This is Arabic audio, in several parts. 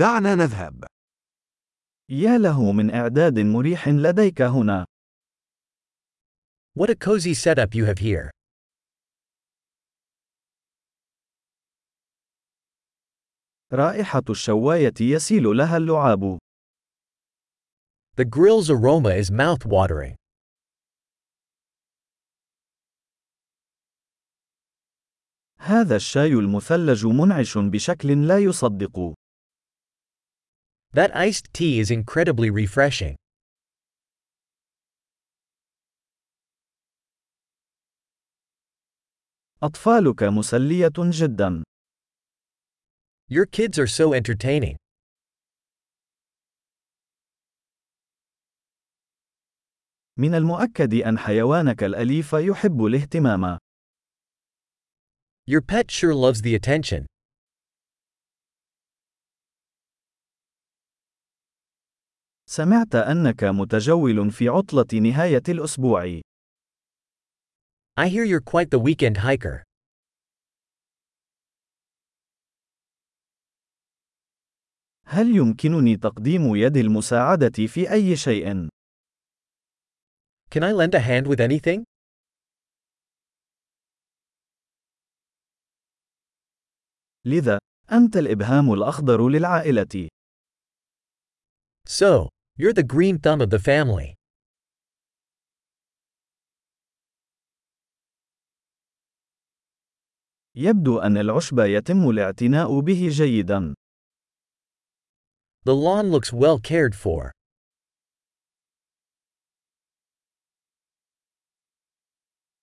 دعنا نذهب. يا له من إعداد مريح لديك هنا. What a cozy setup you have here. رائحة الشواية يسيل لها اللعاب. The grill's aroma is mouth-watering. هذا الشاي المثلج منعش بشكل لا يصدق. That iced tea is incredibly refreshing. أطفالك مسلية جدا. Your kids are so entertaining. من المؤكد أن حيوانك الأليف يحب الاهتمام. Your pet sure loves the attention. سمعت أنك متجول في عطلة نهاية الأسبوع. I hear you're quite the weekend hiker. هل يمكنني تقديم يد المساعدة في أي شيء؟ Can I lend a hand with anything? لذا، أنت الإبهام الأخضر للعائلة. So, you're the green thumb of the family. يبدو أن العشب يتم الاعتناء به جيدا. The lawn looks well cared for.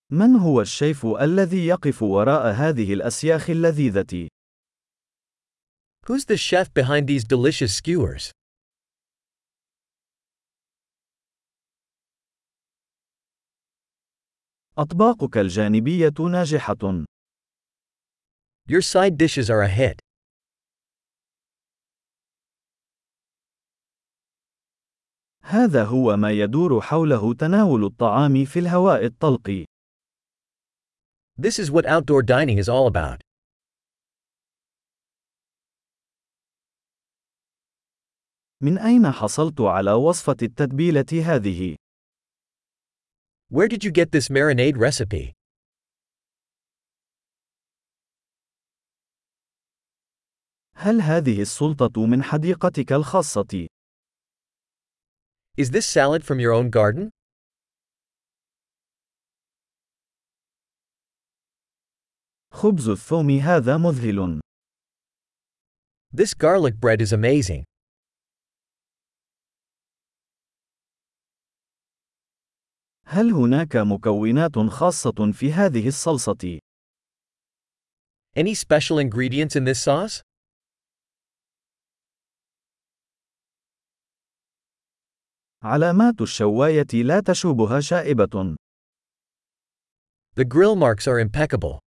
من هو الشيف الذي يقف وراء هذه الأسياخ اللذيذة؟ Who's the chef behind these delicious skewers? أطباقك الجانبية ناجحة. Your side dishes are a hit. هذا هو ما يدور حوله تناول الطعام في الهواء الطلق. This is what outdoor dining is all about. من أين حصلت على وصفة التتبيلة هذه؟ Where did you get this marinade recipe? هل هذه السلطة من حديقتك الخاصة؟ Is this salad from your own garden? خبز الثوم هذا مذهل. This garlic bread is amazing. هل هناك مكونات خاصة في هذه الصلصة؟ Any special ingredients in this sauce? علامات الشواية لا تشوبها شائبة. The grill marks are impeccable.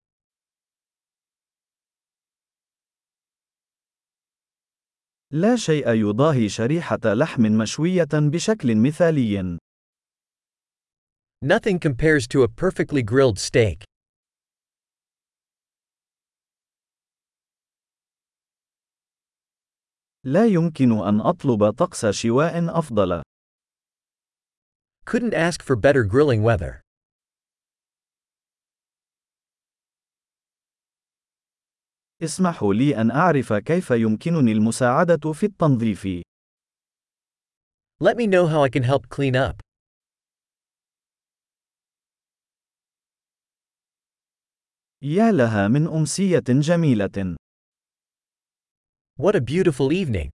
لا شيء يضاهي شريحة لحم مشوية بشكل مثالي. Nothing compares to a perfectly grilled steak. لا يمكن أن أطلب طقس شواء أفضل. Couldn't ask for better grilling weather. اسمحوا لي أن أعرف كيف يمكنني المساعدة في التنظيف. Let me know how I can help clean up. يا لها من أمسية جميلة. What a beautiful evening.